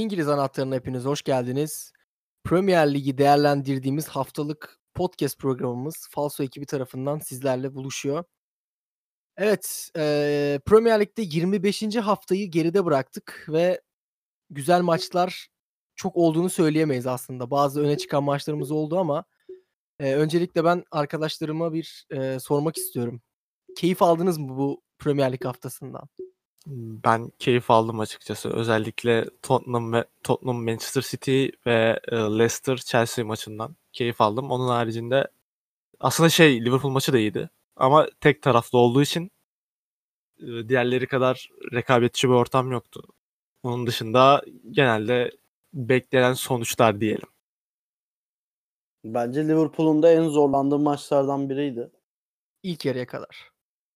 İngiliz anahtarına hepiniz hoş geldiniz. Premier Ligi değerlendirdiğimiz haftalık podcast programımız Falso ekibi tarafından sizlerle buluşuyor. Evet, eee, Premier Lig'de 25. haftayı geride bıraktık ve güzel maçlar çok olduğunu söyleyemeyiz aslında. Bazı öne çıkan maçlarımız oldu ama eee, öncelikle ben arkadaşlarıma bir eee, sormak istiyorum. Keyif aldınız mı bu Premier Lig haftasından? Ben keyif aldım açıkçası. Özellikle Tottenham ve Tottenham Manchester City ve e, Leicester Chelsea maçından keyif aldım. Onun haricinde aslında şey Liverpool maçı da iyiydi. Ama tek taraflı olduğu için e, diğerleri kadar rekabetçi bir ortam yoktu. Onun dışında genelde beklenen sonuçlar diyelim. Bence Liverpool'un da en zorlandığı maçlardan biriydi. İlk yarıya kadar.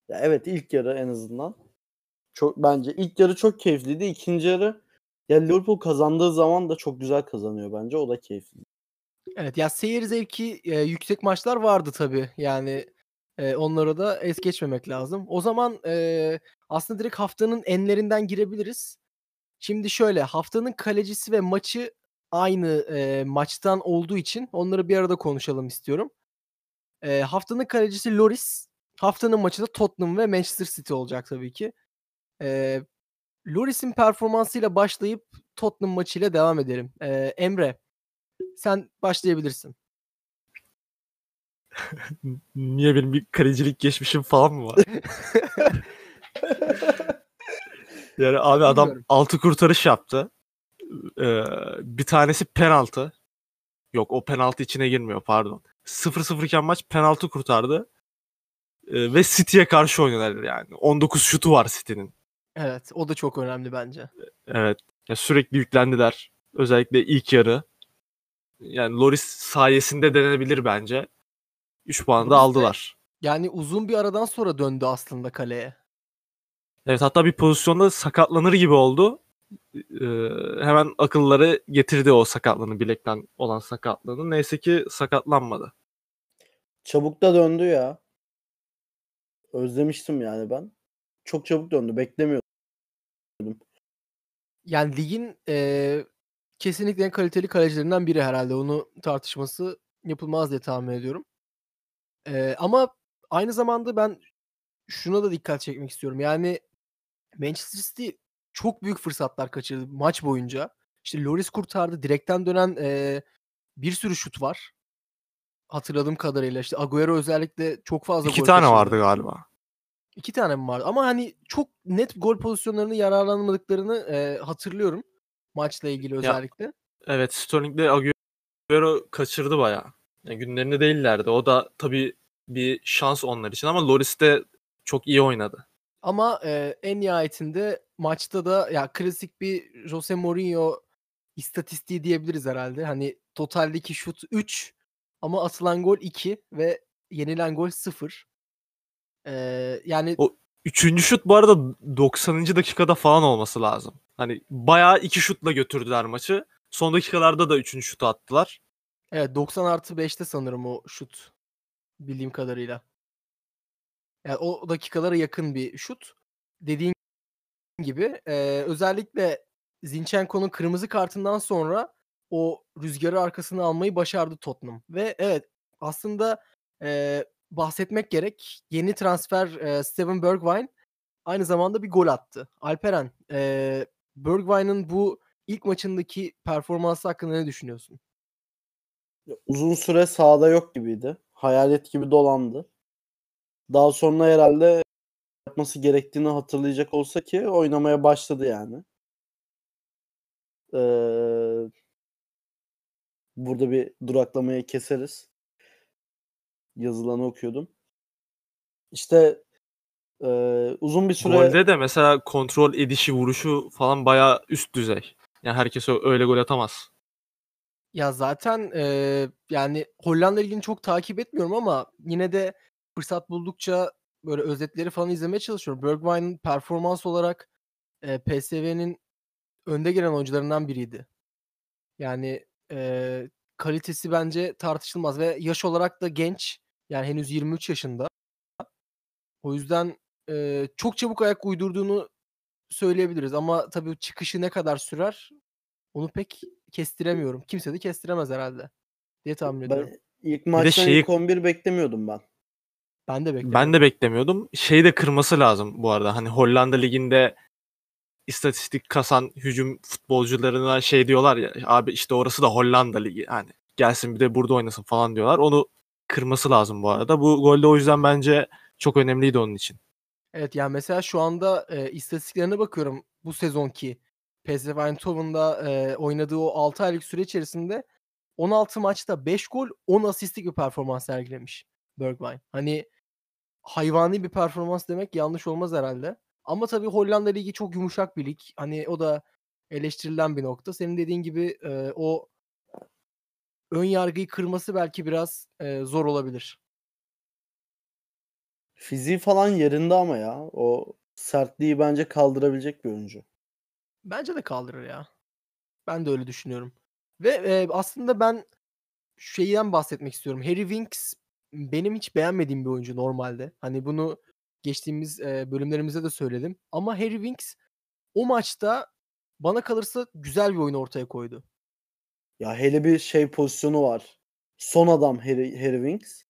Ya evet ilk yarı en azından. Çok bence ilk yarı çok keyifliydi. İkinci yarı ya Liverpool kazandığı zaman da çok güzel kazanıyor bence. O da keyifli. Evet ya seyir zevki e, yüksek maçlar vardı tabii. Yani e, onlara da es geçmemek lazım. O zaman e, aslında direkt haftanın enlerinden girebiliriz. Şimdi şöyle haftanın kalecisi ve maçı aynı e, maçtan olduğu için onları bir arada konuşalım istiyorum. E, haftanın kalecisi Loris. Haftanın maçı da Tottenham ve Manchester City olacak tabii ki. E, Loris'in performansıyla başlayıp Tottenham maçıyla devam edelim. E, Emre sen başlayabilirsin. Niye benim bir kalecilik geçmişim falan mı var? yani abi adam Bilmiyorum. 6 kurtarış yaptı. Ee, bir tanesi penaltı. Yok o penaltı içine girmiyor pardon. 0-0 iken maç penaltı kurtardı. Ee, ve City'ye karşı oynadılar yani. 19 şutu var City'nin. Evet o da çok önemli bence. Evet. Ya sürekli yüklendiler. Özellikle ilk yarı. Yani Loris sayesinde denenebilir bence. 3 puanı da aldılar. Yani uzun bir aradan sonra döndü aslında kaleye. Evet hatta bir pozisyonda sakatlanır gibi oldu. Ee, hemen akılları getirdi o sakatlığını bilekten olan sakatlığını. Neyse ki sakatlanmadı. Çabuk da döndü ya. Özlemiştim yani ben. Çok çabuk döndü. Beklemiyordum. Yani ligin eee, kesinlikle en kaliteli kalecilerinden biri herhalde. Onu tartışması yapılmaz diye tahmin ediyorum. Eee, ama aynı zamanda ben şuna da dikkat çekmek istiyorum. Yani Manchester City çok büyük fırsatlar kaçırdı maç boyunca. İşte Lloris kurtardı. Direkten dönen eee, bir sürü şut var. Hatırladığım kadarıyla işte Agüero özellikle çok fazla İki gol tane kaçırdı. vardı galiba. İki tane mi vardı? Ama hani çok net gol pozisyonlarını yararlanmadıklarını eee, hatırlıyorum. Maçla ilgili özellikle. Evet Sterling'le Agüero kaçırdı bayağı. Yani günlerinde değillerdi. O da tabii bir şans onlar için ama Loris de çok iyi oynadı. Ama eee, en nihayetinde maçta da ya klasik bir Jose Mourinho istatistiği diyebiliriz herhalde. Hani totaldeki şut 3 ama atılan gol 2 ve yenilen gol 0. Eee, yani O üçüncü şut bu arada 90. dakikada falan olması lazım. Hani bayağı iki şutla götürdüler maçı. Son dakikalarda da üçüncü şutu attılar. evet 90 artı 5'te sanırım o şut bildiğim kadarıyla. Yani o dakikalara yakın bir şut. Dediğin gibi eee, özellikle Zinchenko'nun kırmızı kartından sonra o rüzgarı arkasına almayı başardı Tottenham. Ve evet aslında eee, bahsetmek gerek. Yeni transfer eee, Steven Bergwijn aynı zamanda bir gol attı. Alperen, eee Bergwijn'ın bu ilk maçındaki performansı hakkında ne düşünüyorsun? Uzun süre sahada yok gibiydi. Hayalet gibi dolandı. Daha sonra herhalde yapması gerektiğini hatırlayacak olsa ki oynamaya başladı yani. Ee, burada bir duraklamayı keseriz. Yazılanı okuyordum. İşte e, uzun bir süre Golde de mesela kontrol edişi, vuruşu falan bayağı üst düzey. Yani herkes öyle gol atamaz. Ya zaten eee, yani Hollanda ligini çok takip etmiyorum ama yine de fırsat buldukça böyle özetleri falan izlemeye çalışıyorum. Bergwijn'ın performans olarak eee, PSV'nin önde gelen oyuncularından biriydi. Yani eee, kalitesi bence tartışılmaz ve yaş olarak da genç. Yani henüz 23 yaşında. O yüzden eee, çok çabuk ayak uydurduğunu söyleyebiliriz ama tabii çıkışı ne kadar sürer Onu pek kestiremiyorum. Kimse de kestiremez herhalde diye tahmin ediyorum. Ben ilk maçtan şeyi- ilk 11 beklemiyordum ben. Ben de bekliyorum. Ben de beklemiyordum. Şeyi de kırması lazım bu arada. Hani Hollanda liginde istatistik kasan hücum futbolcularına şey diyorlar ya abi işte orası da Hollanda ligi hani gelsin bir de burada oynasın falan diyorlar. Onu kırması lazım bu arada. Bu gol de o yüzden bence çok önemliydi onun için. Evet yani mesela şu anda e, istatistiklerine bakıyorum bu sezonki PSV Eindhoven'da e, oynadığı o 6 aylık süre içerisinde 16 maçta 5 gol 10 asistlik bir performans sergilemiş Bergwijn. Hani hayvani bir performans demek yanlış olmaz herhalde. Ama tabii Hollanda Ligi çok yumuşak bir lig. Hani o da eleştirilen bir nokta. Senin dediğin gibi e, o ön yargıyı kırması belki biraz e, zor olabilir. Fiziği falan yerinde ama ya. O sertliği bence kaldırabilecek bir oyuncu. Bence de kaldırır ya. Ben de öyle düşünüyorum. Ve e, aslında ben şeyden bahsetmek istiyorum. Harry Winks benim hiç beğenmediğim bir oyuncu normalde. Hani bunu geçtiğimiz e, bölümlerimizde de söyledim. Ama Harry Winks o maçta bana kalırsa güzel bir oyun ortaya koydu. Ya hele bir şey pozisyonu var. Son adam Harry, Harry Winks.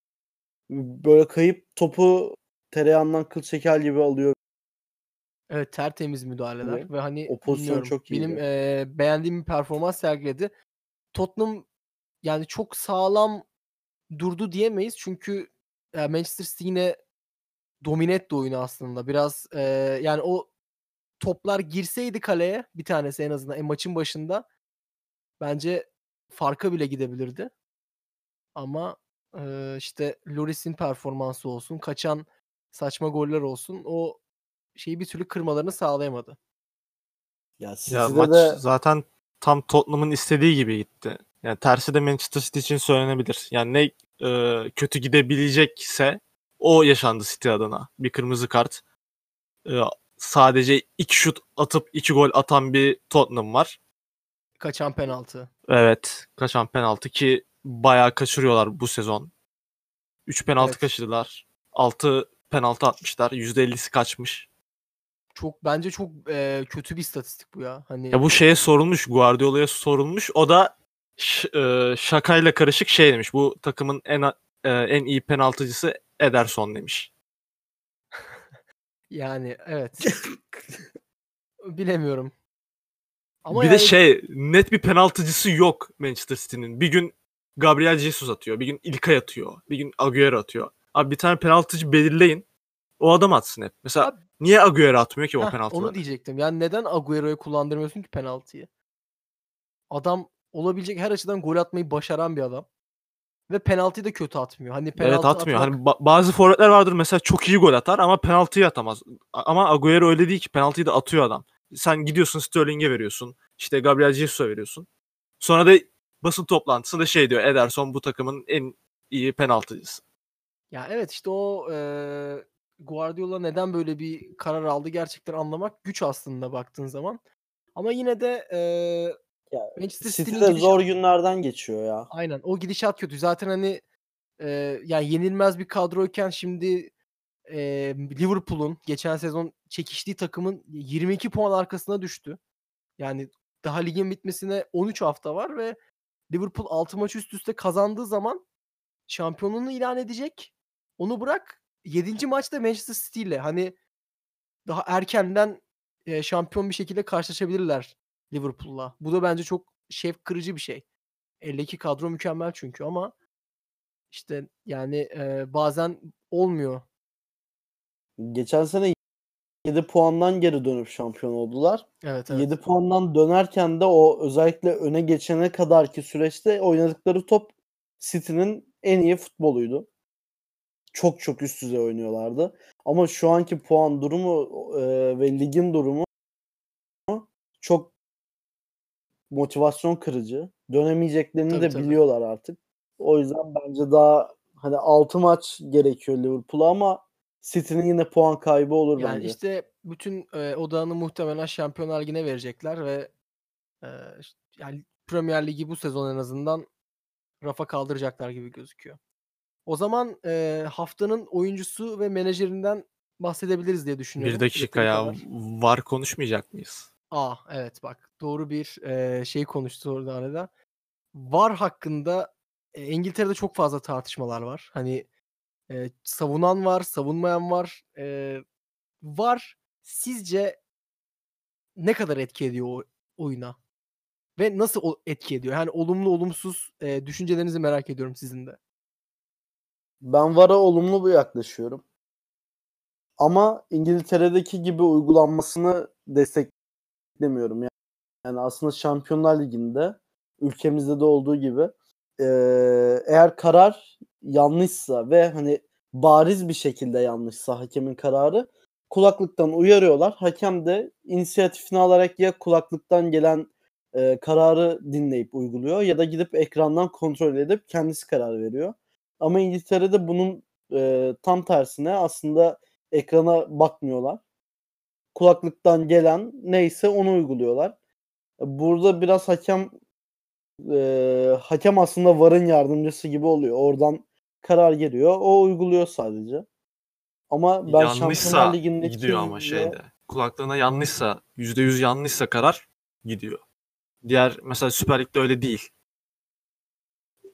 Böyle kayıp topu tereyağından kıl çeker gibi alıyor. Evet tertemiz müdahaleler Evet. ve hani O pozisyon çok iyiydi. benim e, beğendiğim bir performans sergiledi. Tottenham yani çok sağlam durdu diyemeyiz çünkü e, Manchester City yine domine etti oyunu aslında. Biraz e, yani o toplar girseydi kaleye bir tanesi en azından e, maçın başında bence farka bile gidebilirdi. Ama e, işte Lloris'in performansı olsun, kaçan saçma goller olsun o şeyi bir türlü kırmalarını sağlayamadı. Ya Ya maç de zaten tam Tottenham'ın istediği gibi gitti. Yani tersi de Manchester City için söylenebilir. Yani ne e, kötü gidebilecekse o yaşandı City adına. Bir kırmızı kart. E, sadece iki şut atıp iki gol atan bir Tottenham var. Kaçan penaltı. Evet. Kaçan penaltı ki bayağı kaçırıyorlar bu sezon. 3 penaltı Evet. kaçırdılar. 6 penaltı atmışlar. %50'si kaçmış. Çok bence çok e, kötü bir istatistik bu ya. Hani Ya bu şeye sorulmuş, Guardiola'ya sorulmuş. O da ş- e, şakayla karışık şey demiş. Bu takımın en a- e, en iyi penaltıcısı Ederson demiş. yani evet. Bilemiyorum. Ama bir yani de şey net bir penaltıcısı yok Manchester City'nin. Bir gün Gabriel Jesus atıyor, bir gün İlkay atıyor, bir gün Agüero atıyor. Abi bir tane penaltıcı belirleyin. O adam atsın hep. Mesela Abi- niye Agüero atmıyor ki o penaltıları? onu diyecektim. Yani neden Agüero'yu kullandırmıyorsun ki penaltıyı? Adam olabilecek her açıdan gol atmayı başaran bir adam. Ve penaltıyı da kötü atmıyor. Hani penaltı Evet atmıyor. atmak- Hani ba- bazı forvetler vardır mesela çok iyi gol atar ama penaltıyı atamaz. Ama Agüero öyle değil ki penaltıyı da atıyor adam. Sen gidiyorsun Sterling'e veriyorsun. İşte Gabriel Jesus'a veriyorsun. Sonra da basın toplantısında şey diyor Ederson bu takımın en iyi penaltıcısı. Ya evet işte o eee, Guardiola neden böyle bir karar aldı gerçekten anlamak güç aslında baktığın zaman. Ama yine de eee Ya, Manchester City City'nin de gidişatı- zor günlerden geçiyor ya. Aynen o gidişat kötü. Zaten hani eee, yani yenilmez bir kadroyken şimdi eee, Liverpool'un geçen sezon çekiştiği takımın 22 puan arkasına düştü. Yani daha ligin bitmesine 13 hafta var ve Liverpool 6 maç üst üste kazandığı zaman şampiyonluğunu ilan edecek. Onu bırak 7. maçta Manchester City ile hani daha erkenden eee, şampiyon bir şekilde karşılaşabilirler Liverpool'la. Bu da bence çok şevk kırıcı bir şey. Eldeki kadro mükemmel çünkü ama işte yani eee, bazen olmuyor. Geçen sene 7 puandan geri dönüp şampiyon oldular. Evet evet. 7 puandan dönerken de o özellikle öne geçene kadarki süreçte oynadıkları top City'nin en iyi futboluydu. Çok çok üst düzey oynuyorlardı. Ama şu anki puan durumu e, ve ligin durumu çok motivasyon kırıcı. Dönemeyeceklerini Tabii, de tabii. biliyorlar artık. O yüzden bence daha hani 6 maç gerekiyor Liverpool'a ama City'nin yine puan kaybı olur Yani bence. işte bütün eee, odağını muhtemelen Şampiyonlar Ligi'ne verecekler ve eee, işte yani Premier Ligi bu sezon en azından rafa kaldıracaklar gibi gözüküyor. O zaman eee, haftanın oyuncusu ve menajerinden bahsedebiliriz diye düşünüyorum. Bir dakika ya kadar. var konuşmayacak mıyız? A! Evet bak doğru bir, eee, şey konuştu orada arada. VAR hakkında, eee, İngiltere'de çok fazla tartışmalar var. Hani, eee, savunan var, savunmayan var. Eee, VAR sizce ne kadar etki ediyor o oyuna? Ve nasıl o etki ediyor? Yani olumlu, olumsuz, eee, düşüncelerinizi merak ediyorum sizin de. Ben VAR'a olumlu bir yaklaşıyorum. Ama İngiltere'deki gibi uygulanmasını desteklemiyorum. Ya yani aslında Şampiyonlar Ligi'nde ülkemizde de olduğu gibi, eee, eğer karar yanlışsa ve hani bariz bir şekilde yanlışsa hakemin kararı kulaklıktan uyarıyorlar. Hakem de inisiyatifini alarak ya kulaklıktan gelen, eee, kararı dinleyip uyguluyor ya da gidip ekrandan kontrol edip kendisi karar veriyor. Ama İngiltere'de bunun, eee, tam tersine aslında ekrana bakmıyorlar. Kulaklıktan gelen neyse onu uyguluyorlar. Burada biraz hakem, eee, hakem aslında VAR'ın yardımcısı gibi oluyor. Oradan karar geliyor, o uyguluyor sadece. Ama ben Şampiyonlar Yanlışsa Ligi'ndeki gidiyor ama şeyde, kulaklığına yanlışsa, %100 yanlışsa karar gidiyor. Diğer mesela Süper Lig'de öyle değil.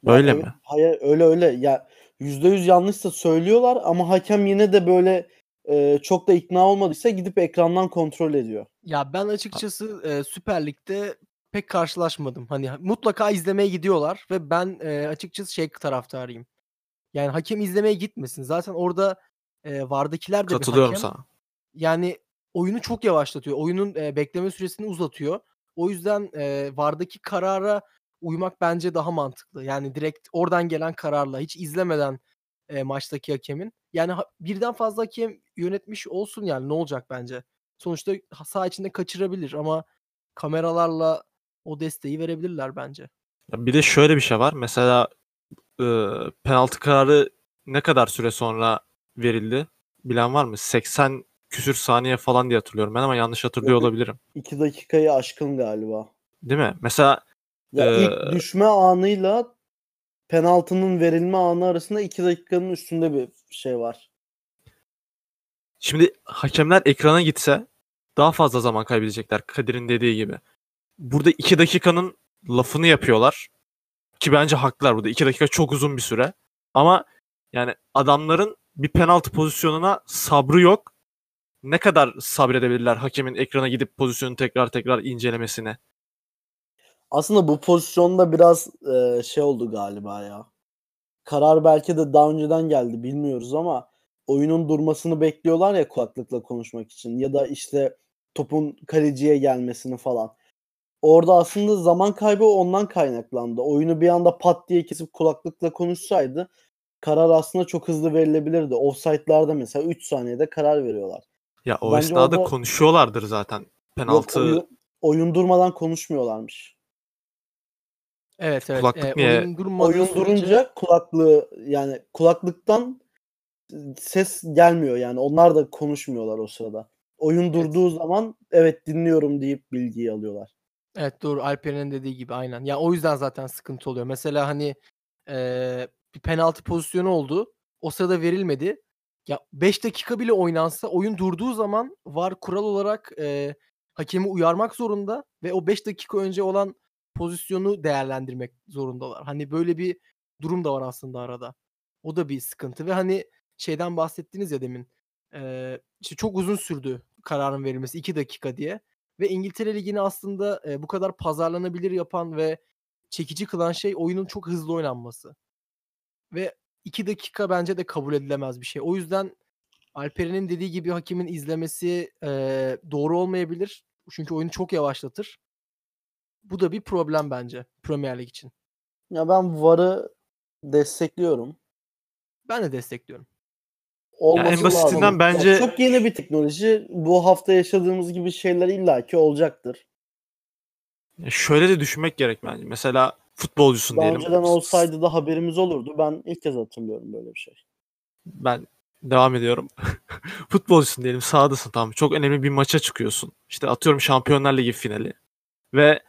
Ya Öyle evet, mi? hayır öyle öyle. Ya %100 yanlışsa söylüyorlar ama hakem yine de böyle, eee, çok da ikna olmadıysa gidip ekrandan kontrol ediyor. Ya ben açıkçası, eee, Süper Lig'de pek karşılaşmadım. Hani ha mutlaka izlemeye gidiyorlar ve ben, eee, açıkçası şey taraftarıyım. Yani hakem izlemeye gitmesin. Zaten orada, eee, VAR'dakiler de bir Katılıyorum hakem. sana. Yani oyunu çok yavaşlatıyor. Oyunun, eee, bekleme süresini uzatıyor. O yüzden, eee, VAR'daki karara uymak bence daha mantıklı. Yani direkt oradan gelen kararla hiç izlemeden, eee, maçtaki hakemin. Yani ha birden fazla hakem yönetmiş olsun yani ne olacak bence? Sonuçta ha saha içinde kaçırabilir ama kameralarla o desteği verebilirler bence. Ya bir de şöyle bir şey var. Mesela, ııı, penaltı kararı ne kadar süre sonra verildi? Bilen var mı? 80 küsur saniye falan diye hatırlıyorum ben ama yanlış hatırlıyor Yok, olabilirim. 2 dakikayı aşkın galiba. Değil mi? Mesela, Ya ilk eee düşme anıyla penaltının verilme anı arasında 2 dakikanın üstünde bir şey var. Şimdi hakemler ekrana gitse daha fazla zaman kaybedecekler Kadir'in dediği gibi. Burada 2 dakikanın lafını yapıyorlar. Ki bence haklılar burada. 2 dakika çok uzun bir süre. Ama yani adamların bir penaltı pozisyonuna sabrı yok. Ne kadar sabredebilirler hakemin ekrana gidip pozisyonu tekrar tekrar incelemesine? Aslında bu pozisyonda biraz, eee, şey oldu galiba ya. Karar belki de daha önceden geldi bilmiyoruz ama oyunun durmasını bekliyorlar ya kulaklıkla konuşmak için ya da işte topun kaleciye gelmesini falan. Orada aslında zaman kaybı ondan kaynaklandı. Oyunu bir anda pat diye kesip kulaklıkla konuşsaydı karar aslında çok hızlı verilebilirdi. Offside'larda mesela 3 saniyede karar veriyorlar. Ya o Bence esnada orada konuşuyorlardır zaten. Yok Penaltı oyun oyun durmadan konuşmuyorlarmış. Evet, evet. Kulaklık Eee, niye oyun Oyun sürece durunca kulaklığı yani kulaklıktan, ses gelmiyor yani onlar da konuşmuyorlar o sırada. Oyun Evet. durduğu zaman evet dinliyorum deyip bilgiyi alıyorlar. Evet, doğru. Alperen'in dediği gibi aynen. Ya o yüzden zaten sıkıntı oluyor. Mesela hani, eee, bir penaltı pozisyonu oldu. O sırada verilmedi. Ya 5 dakika bile oynansa oyun durduğu zaman VAR kural olarak, eee, hakemi uyarmak zorunda ve o 5 dakika önce olan pozisyonu değerlendirmek zorundalar. Hani böyle bir durum da var aslında arada. O da bir sıkıntı ve hani şeyden bahsettiniz ya demin, eee, işte çok uzun sürdü kararın verilmesi 2 dakika diye ve İngiltere Ligi'ni aslında, eee, bu kadar pazarlanabilir yapan ve çekici kılan şey oyunun çok hızlı oynanması. Ve 2 dakika bence de kabul edilemez bir şey. O yüzden Alperen'in dediği gibi hakemin izlemesi, eee, doğru olmayabilir. Çünkü oyunu çok yavaşlatır. Bu da bir problem bence Premier Lig için. Ya ben VAR'ı destekliyorum. Ben de destekliyorum. Ya en Olması basitinden lazım. Bence çok yeni bir teknoloji. Bu hafta yaşadığımız gibi şeyler illaki olacaktır. Şöyle de düşünmek gerek bence. Mesela futbolcusun Daha diyelim. önceden olsaydı da haberimiz olurdu. Ben ilk kez hatırlıyorum böyle bir şey. Ben devam ediyorum. Futbolcusun diyelim, sahadasın tamam. Çok önemli bir maça çıkıyorsun. İşte atıyorum Şampiyonlar Ligi finali ve,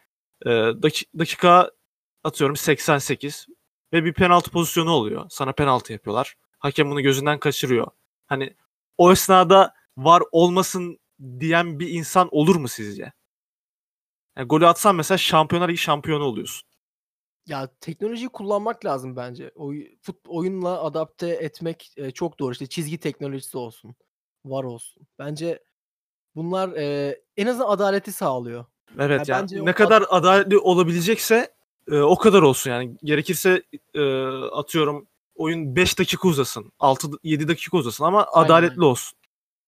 daki dakika atıyorum 88 ve bir penaltı pozisyonu oluyor. Sana penaltı yapıyorlar. Hakem bunu gözünden kaçırıyor. Hani o esnada VAR olmasın diyen bir insan olur mu sizce? Yani golü atsan mesela Şampiyonlar Ligi şampiyonu oluyorsun. Ya teknolojiyi kullanmak lazım bence. Oy, fut, oyunla adapte etmek e, çok doğru. İşte çizgi teknolojisi olsun, var olsun. Bence bunlar e, en azından adaleti sağlıyor. Evet Ya yani o ne ad- kadar adaletli olabilecekse e, o kadar olsun yani. Gerekirse e, atıyorum oyun 5 dakika uzasın, 6 7 dakika uzasın ama Aynen, adaletli olsun.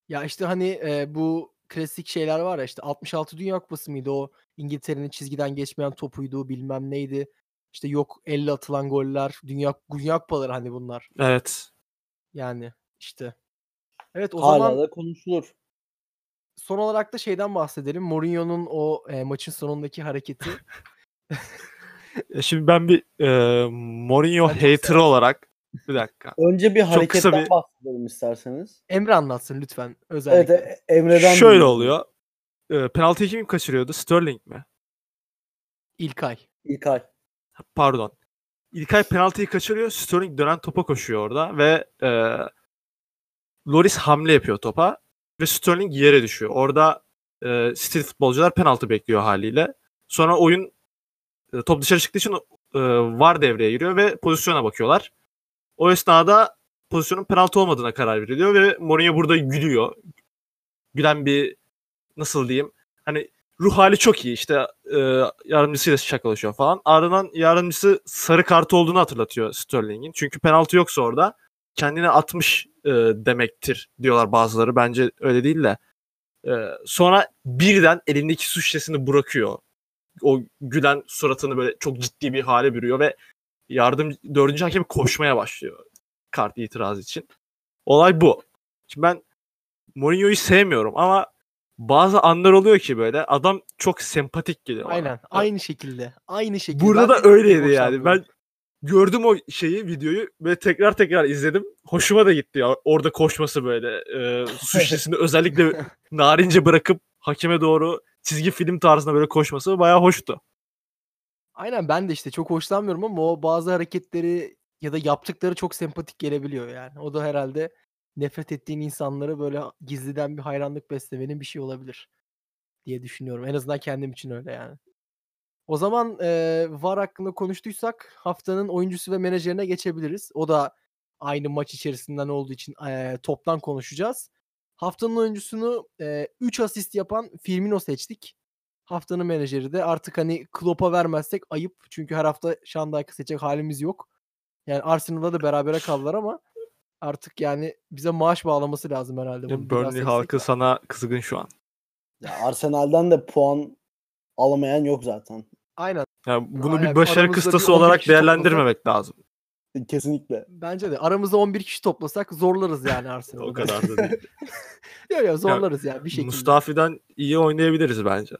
Ya işte hani e, bu klasik şeyler var ya işte 66 Dünya Kupası mıydı o İngiltere'nin çizgiden geçmeyen topuydu bilmem neydi. İşte yok elle atılan goller, dünya dünya kupaları hani bunlar. Evet. Yani işte. Evet o Hala zaman da konuşulur. son olarak da şeyden bahsedelim. Mourinho'nun o e, maçın sonundaki hareketi. E, Şimdi ben bir e, Mourinho hater olarak bir dakika. Önce bir hareketten bir- bahsedelim isterseniz. Emre anlatsın lütfen Evet özellikle. e- Emre'den Şöyle dinleyelim. oluyor. E, penaltıyı kim kaçırıyordu? Sterling mi? İlkay. İlkay. Pardon. İlkay penaltıyı kaçırıyor. Sterling dönen topa koşuyor orada ve e, Loris hamle yapıyor topa ve Sterling yere düşüyor. Orada e, City futbolcular penaltı bekliyor haliyle. Sonra oyun e, top dışarı çıktığı için e, VAR devreye giriyor ve pozisyona bakıyorlar. O esnada pozisyonun penaltı olmadığına karar veriliyor ve Mourinho burada gülüyor. Gülen bir nasıl diyeyim hani ruh hali çok iyi işte e, yardımcısıyla şakalaşıyor falan. Ardından yardımcısı sarı kartı olduğunu hatırlatıyor Sterling'in. Çünkü penaltı yoksa orada kendine atmış e, demektir diyorlar bazıları. Bence öyle değil de. E, sonra birden elindeki su şişesini bırakıyor. O gülen suratını böyle çok ciddi bir hale bürüyor ve yardım dördüncü hakem koşmaya başlıyor kart itiraz için. Olay bu. Şimdi ben Mourinho'yu sevmiyorum ama bazı anlar oluyor ki böyle adam çok sempatik geliyor bana. Aynen. Aynı şekilde. Aynı şekilde. Burada Ben da öyleydi yani. Ben gördüm o şeyi videoyu ve tekrar tekrar izledim. Hoşuma da gitti ya orada koşması böyle. E, su şişesini özellikle narince bırakıp hakeme doğru çizgi film tarzında böyle koşması bayağı hoştu. Aynen ben de işte çok hoşlanmıyorum ama o bazı hareketleri ya da yaptıkları çok sempatik gelebiliyor yani. O da herhalde nefret ettiğin insanlara böyle gizliden bir hayranlık beslemenin bir şey olabilir diye düşünüyorum. En azından kendim için öyle yani. O zaman eee VAR hakkında konuştuysak haftanın oyuncusu ve menajerine geçebiliriz. O da aynı maç içerisinden olduğu için eee, toptan konuşacağız. Haftanın oyuncusunu 3 asist yapan Firmino seçtik. Haftanın menajeri de artık hani Klopp'a vermezsek ayıp. Çünkü her hafta Şandayk'ı seçecek halimiz yok. Yani Arsenal'da da berabere kaldılar ama artık yani bize maaş bağlaması lazım herhalde. Bunu bir Burnley halkı ya. sana kızgın şu an. Ya Arsenal'den de puan alamayan yok zaten. Aynen. Ya bunu Aynen, bir başarı aramızda bir kıstası 11 olarak değerlendirmemek lazım. Kesinlikle. Bence de. Aramızda 11 kişi toplasak zorlarız yani Arsenal'ı. O kadar da değil. Yok yok zorlarız yani bir şekilde. Mustafi'den iyi oynayabiliriz bence.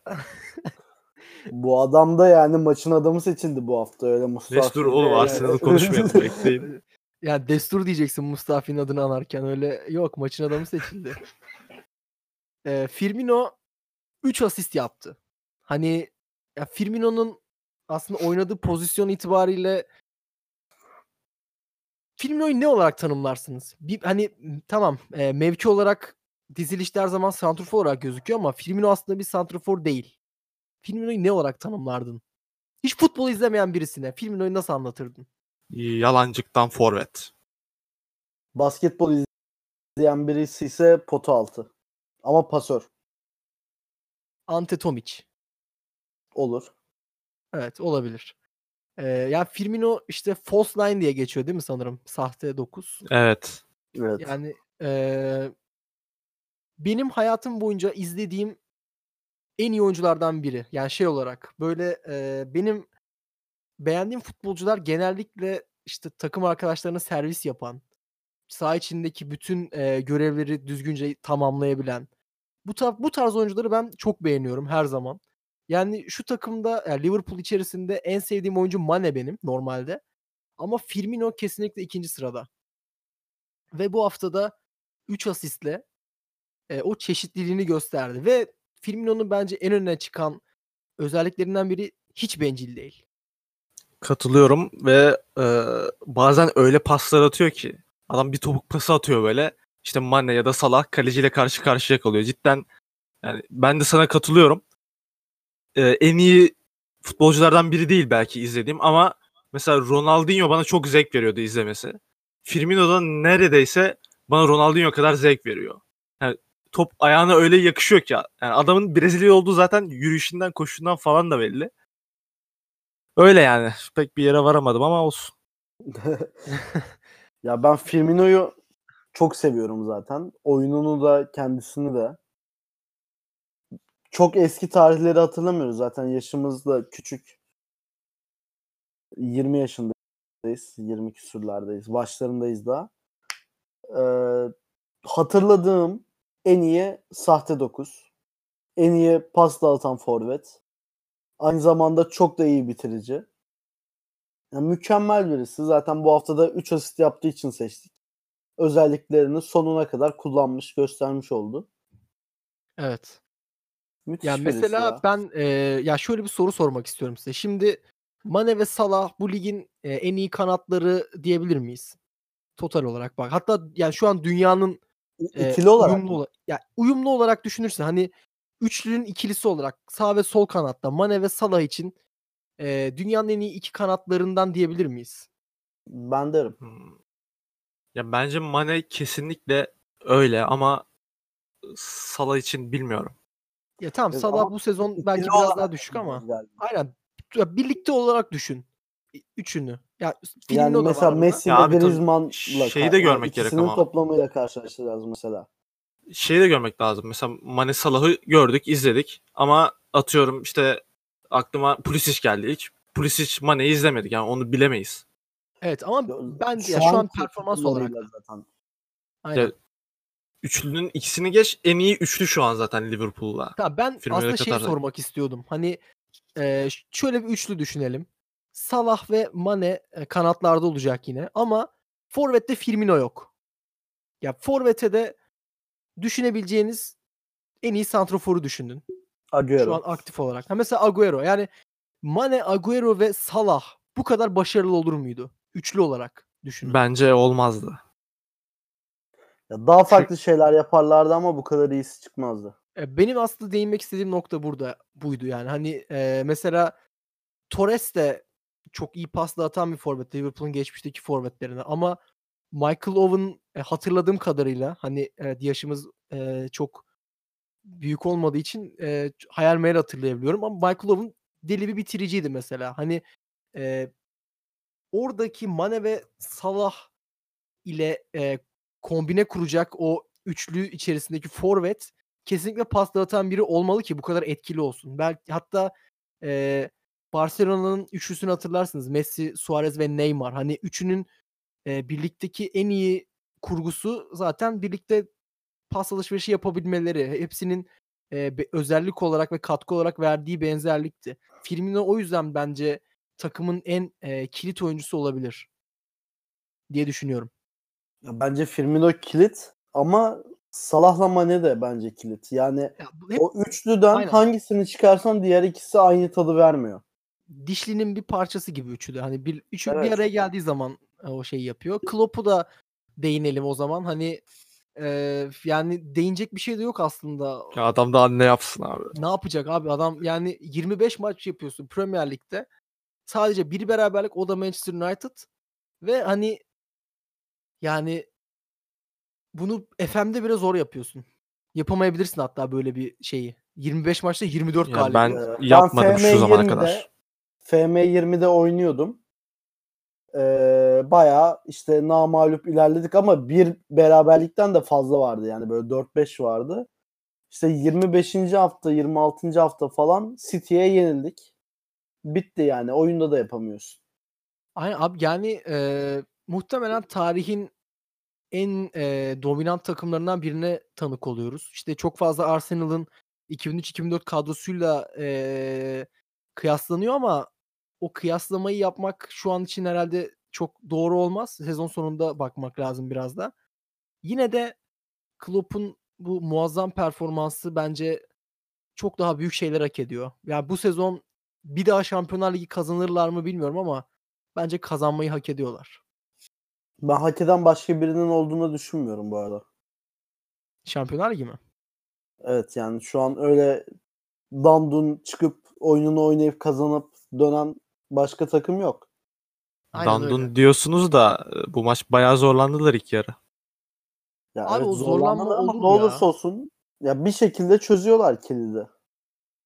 Bu adam da yani maçın adamı seçildi bu hafta öyle Mustafa. Neyse dur oğlum. Arsenal'ı konuşmayalım bekleyin. Yani destur diyeceksin Mustafi'nin adını anarken öyle yok maçın adamı seçildi. Eee, Firmino 3 asist yaptı. Hani ya Firmino'nun aslında oynadığı pozisyon itibariyle Firmino'yu ne olarak tanımlarsınız? Bir hani tamam eee, mevki olarak dizilişte her zaman santrfor olarak gözüküyor ama Firmino aslında bir santrfor değil. Firmino'yu ne olarak tanımlardın? Hiç futbol izlemeyen birisine Firmino'yu nasıl anlatırdın? Yalancıktan forvet. Basketbol izleyen birisi ise potu altı. Ama pasör Ante Tomic. olur. Evet olabilir. Eee yani Firmino işte false nine diye geçiyor değil mi sanırım? Sahte 9. Evet. Evet. Yani eee, benim hayatım boyunca izlediğim en iyi oyunculardan biri. Yani şey olarak böyle eee, benim beğendiğim futbolcular genellikle işte takım arkadaşlarına servis yapan, saha içindeki bütün eee, görevleri düzgünce tamamlayabilen. Bu tarz, bu tarz oyuncuları ben çok beğeniyorum her zaman. Yani şu takımda yani Liverpool içerisinde en sevdiğim oyuncu Mane benim normalde. Ama Firmino kesinlikle ikinci sırada. Ve bu haftada 3 asistle e, o çeşitliliğini gösterdi. Ve Firmino'nun bence en öne çıkan özelliklerinden biri hiç bencil değil. Katılıyorum ve e, bazen öyle paslar atıyor ki adam bir topuk pası atıyor böyle. İşte Mane ya da Salah kaleciyle karşı karşıya kalıyor. Cidden yani ben de sana katılıyorum. E, en iyi futbolculardan biri değil belki izlediğim ama mesela Ronaldinho bana çok zevk veriyordu izlemesi. Firmino da neredeyse bana Ronaldinho kadar zevk veriyor. Yani top ayağına öyle yakışıyor ki. Yani adamın Brezilya olduğu zaten yürüyüşünden, koşusundan falan da belli. Öyle yani. Pek bir yere varamadım ama olsun. ya ben Firmino'yu çok seviyorum zaten. Oyununu da kendisini de. Çok eski tarihleri hatırlamıyoruz zaten yaşımız da küçük. 20 yaşındayız. 20 küsurlardayız. Başlarındayız daha. Ee, hatırladığım en iyi sahte 9. En iyi pas dağıtan forvet. Aynı zamanda çok da iyi bitirici. Yani mükemmel birisi. Zaten bu haftada 3 asist yaptığı için seçtik. Özelliklerini sonuna kadar kullanmış, göstermiş oldu. Evet. Müthiş Yani mesela ya. ben e, ya şöyle bir soru sormak istiyorum size. Şimdi Mane ve Salah bu ligin e, en iyi kanatları diyebilir miyiz? Total olarak bak. Hatta yani şu an dünyanın e, İkili olarak uyumlu ola- ya uyumlu olarak düşünürsen hani üçlünün ikilisi olarak sağ ve sol kanatta Mane ve Salah için e, dünyanın en iyi iki kanatlarından diyebilir miyiz? Ben derim. Hmm. Ya bence Mane kesinlikle öyle ama Salah için bilmiyorum. Ya tamam Evet, Salah bu sezon belki biraz daha düşük ama galiba. aynen ya birlikte olarak düşün. Üçünü. Ya Yani mesela. Messi Ya ile Griezmann'la şeyi de yani görmek gerek ikisinin ama. toplamıyla karşılaştıracağız mesela. Şeyi de görmek lazım. Mesela Mane Salah'ı gördük, izledik ama atıyorum işte aklıma Pulisic geldi ilk. Pulisic Mane'yi izlemedik yani onu bilemeyiz. Evet ama Ya, ben ya şu an performans olarak zaten. aynen. Üçlünün ikisini geç en iyi üçlü şu an zaten Liverpool'la. Tamam ben Firmino'yu aslında şey sormak istiyordum. Hani e, şöyle bir üçlü düşünelim. Salah ve Mane e, kanatlarda olacak yine ama forvette Firmino yok. Ya forvete de düşünebileceğiniz en iyi santroforu düşündün. Agüero. Şu an aktif olarak. Ha mesela Agüero. Yani Mane, Agüero ve Salah bu kadar başarılı olur muydu? Üçlü olarak düşünün. Bence olmazdı. Ya daha farklı şeyler yaparlardı ama bu kadar iyisi çıkmazdı. E, Benim aslında değinmek istediğim nokta burada buydu yani. Hani e, mesela Torres de çok iyi pasla atan bir forvet Liverpool'un geçmişteki forvetlerine ama Michael Owen e, hatırladığım kadarıyla hani evet, yaşımız e, çok büyük olmadığı için e, hayal meyal hatırlayabiliyorum ama Michael Owen deli bir bitiriciydi mesela. Hani e, oradaki Mane ve Salah ile e, kombine kuracak o üçlü içerisindeki forvet kesinlikle pas dağıtan biri olmalı ki bu kadar etkili olsun. Belki hatta e, Barcelona'nın üçlüsünü hatırlarsınız. Messi, Suarez ve Neymar. Hani üçünün e, birlikteki en iyi kurgusu zaten birlikte pas alışverişi yapabilmeleri. Hepsinin e, be- özellik olarak ve katkı olarak verdiği benzerlikti. Firmino o yüzden bence takımın en e, kilit oyuncusu olabilir diye düşünüyorum. Ya bence Firmino kilit ama Salah'la Mane de bence kilit. Yani Ya hep o üçlüden Aynen. hangisini çıkarsan diğer ikisi aynı tadı vermiyor. dişlinin bir parçası gibi üçü de. Hani bir üçü bir Evet. araya geldiği zaman e, o şeyi yapıyor. Klopp'u da değinelim o zaman. Hani e, yani değinecek bir şey de yok aslında. Ya adam da ne yapsın abi. Ne yapacak abi adam yani 25 maç yapıyorsun Premier Lig'de. Sadece bir beraberlik o da Manchester United ve hani yani bunu FM'de biraz zor yapıyorsun. Yapamayabilirsin hatta böyle bir şeyi. 25 maçta 24 Ya galibiyet. ben Ee, ben yapmadım şu zamana FM20'de kadar. FM20'de oynuyordum. Ee, bayağı işte namalup ilerledik ama bir beraberlikten de fazla vardı yani böyle 4-5 vardı. İşte 25. hafta 26. hafta falan City'ye yenildik. Bitti yani oyunda da yapamıyorsun. Aynen abi yani e, muhtemelen tarihin en e, dominant takımlarından birine tanık oluyoruz. İşte çok fazla Arsenal'ın 2003-2004 kadrosuyla e, kıyaslanıyor ama o kıyaslamayı yapmak şu an için herhalde çok doğru olmaz. Sezon sonunda bakmak lazım biraz da. Yine de Klopp'un bu muazzam performansı bence çok daha büyük şeyler hak ediyor. Yani bu sezon bir daha Şampiyonlar Ligi kazanırlar mı bilmiyorum ama bence kazanmayı hak ediyorlar. Ben hak eden başka birinin olduğunu düşünmüyorum bu arada. Şampiyonlar Ligi mi? Evet yani şu an öyle dandun çıkıp oyununu oynayıp kazanıp dönen başka takım yok. Aynen Dandun öyle. diyorsunuz da e, bu maç bayağı zorlandılar ilk yarı. Ya Abi evet, o zorlanma zorlanmalar ama olur ne ya. olursa olsun ya bir şekilde çözüyorlar kilidi.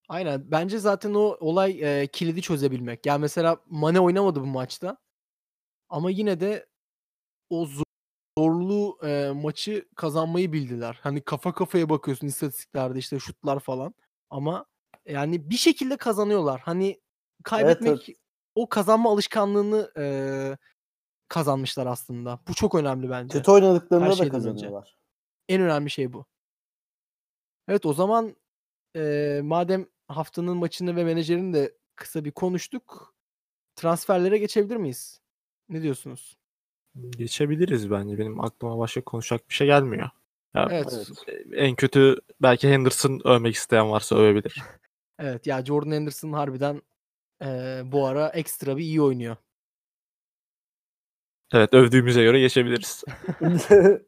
Aynen. Bence zaten o olay e, kilidi çözebilmek. Yani mesela Mane oynamadı bu maçta. Ama yine de o zor- zorlu e, maçı kazanmayı bildiler. Hani kafa kafaya bakıyorsun istatistiklerde işte şutlar falan. Ama yani bir şekilde kazanıyorlar. Hani kaybetmek o kazanma alışkanlığını e, kazanmışlar aslında. Bu çok önemli bence. Kötü oynadıklarında da şeyden önce. kazanıyorlar. En önemli şey bu. Evet o zaman eee, madem haftanın maçını ve menajerini de kısa bir konuştuk. Transferlere geçebilir miyiz? Ne diyorsunuz? Geçebiliriz bence. Benim aklıma başka konuşacak bir şey gelmiyor. Ya, Evet. E, En kötü belki Henderson övmek isteyen varsa övebilir. Evet ya Jordan Henderson harbiden eee, bu ara ekstra bir iyi oynuyor. Evet övdüğümüze göre geçebiliriz.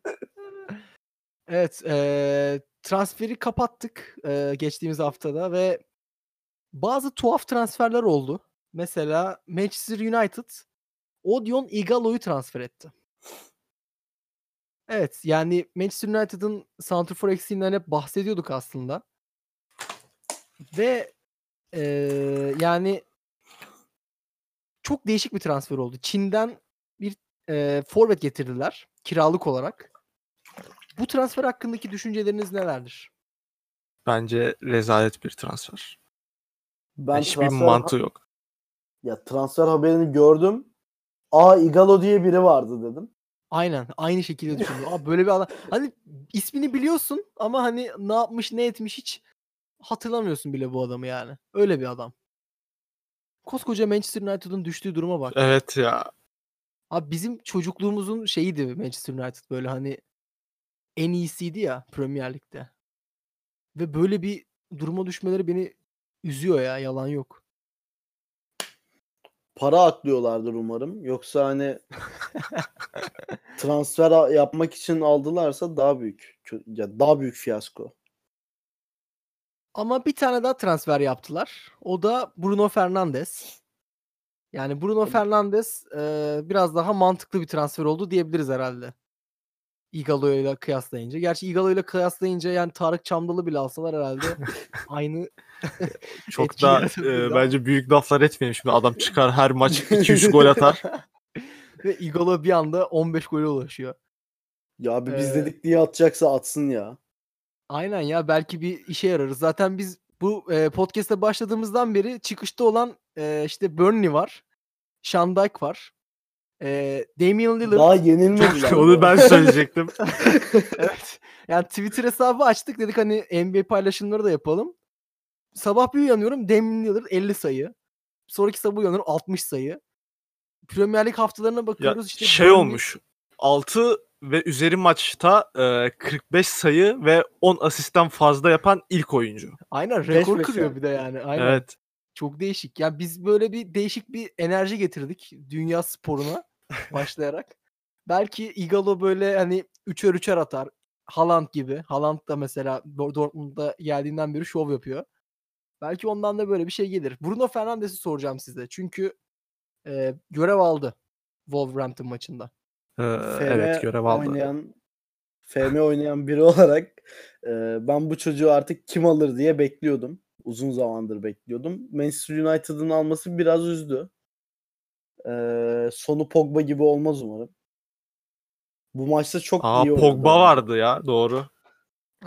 Evet eee, transferi kapattık eee, geçtiğimiz haftada ve bazı tuhaf transferler oldu. Mesela Manchester United Odion Igalo'yu transfer etti. Evet yani Manchester United'ın santrfor eksiğinden hep bahsediyorduk aslında. Ve eee, yani çok değişik bir transfer oldu. Çin'den bir eee forvet getirdiler kiralık olarak. Bu transfer hakkındaki düşünceleriniz nelerdir? Bence rezalet bir transfer. ben Hiçbir transfer, mantığı yok. ya transfer haberini gördüm. Aa Igalo diye biri vardı dedim. Aynen aynı şekilde düşündüm. Abi böyle bir adam hani ismini biliyorsun ama hani ne yapmış ne etmiş hiç hatırlamıyorsun bile bu adamı yani. Öyle bir adam. Koskoca Manchester United'ın düştüğü duruma bak. Evet ya. Abi bizim çocukluğumuzun şeyiydi Manchester United böyle hani en iyisiydi ya Premier Lig'de. Ve böyle bir duruma düşmeleri beni üzüyor ya yalan yok. Para aklıyorlardır umarım. Yoksa hani transfer yapmak için aldılarsa daha büyük ya daha büyük fiyasko. Ama bir tane daha transfer yaptılar. O da Bruno Fernandes. Yani Bruno Fernandes eee, biraz daha mantıklı bir transfer oldu diyebiliriz herhalde. Igalo ile kıyaslayınca. Gerçi Igalo ile kıyaslayınca yani Tarık Çamdalı bile alsalar herhalde aynı Çok etki da e, bence büyük laflar etmeyelim. Şimdi adam çıkar her maç 2-3 gol atar. Ve Igalo bir anda 15 gole ulaşıyor. Ya abi biz Ee, dedik diye atacaksa atsın ya. Aynen ya belki bir işe yararız. Zaten biz bu e, podcast'e başladığımızdan beri çıkışta olan e, işte Burnley var. Sean Dyche var. E, Damian Lillard. Daha yenilmediler. Onu ben söyleyecektim. evet. Yani Twitter hesabı açtık dedik hani NBA paylaşımları da yapalım. Sabah bir uyanıyorum Damian Lillard 50 sayı. Sonraki sabah uyanıyorum 60 sayı. Premier Lig haftalarına Ya bakıyoruz işte. şey Burnley- olmuş. 6 ve üzeri maçta e, 45 sayı ve 10 asistten fazla yapan ilk oyuncu. Aynen rekor kırıyor bir de yani. Aynen. Evet. Çok değişik. Yani biz böyle bir değişik bir enerji getirdik dünya sporuna başlayarak. Belki Igalo böyle hani üçer üçer atar. Haaland gibi. Haaland da mesela Dor- Dortmund'da geldiğinden beri şov yapıyor. Belki ondan da böyle bir şey gelir. Bruno Fernandes'i soracağım size. Çünkü e, görev aldı Wolverhampton maçında. E, FM evet görev aldı. oynayan FM oynayan biri olarak e, ben bu çocuğu artık kim alır diye bekliyordum. Uzun zamandır bekliyordum. Manchester United'ın alması biraz üzdü. E, sonu Pogba gibi olmaz umarım. Bu maçta çok Aa iyi oynadı. Pogba vardı ya doğru.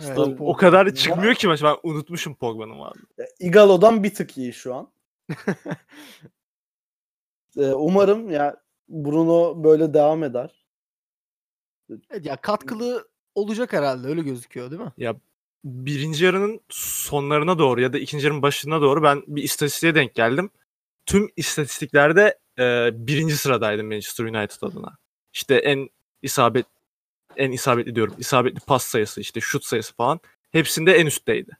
Evet. Tabii. O kadar çıkmıyor ki maç. Ben unutmuşum Pogba'nın vardı. Igalo'dan bir tık iyi şu an. E, umarım ya Bruno böyle devam eder. Evet, ya katkılı olacak herhalde öyle gözüküyor değil mi? Ya birinci yarının sonlarına doğru ya da ikinci yarının başına doğru ben bir istatistiğe denk geldim. Tüm istatistiklerde e, birinci sıradaydım Manchester United adına. İşte en isabet en isabetli diyorum. isabetli pas sayısı, işte şut sayısı falan hepsinde en üstteydi.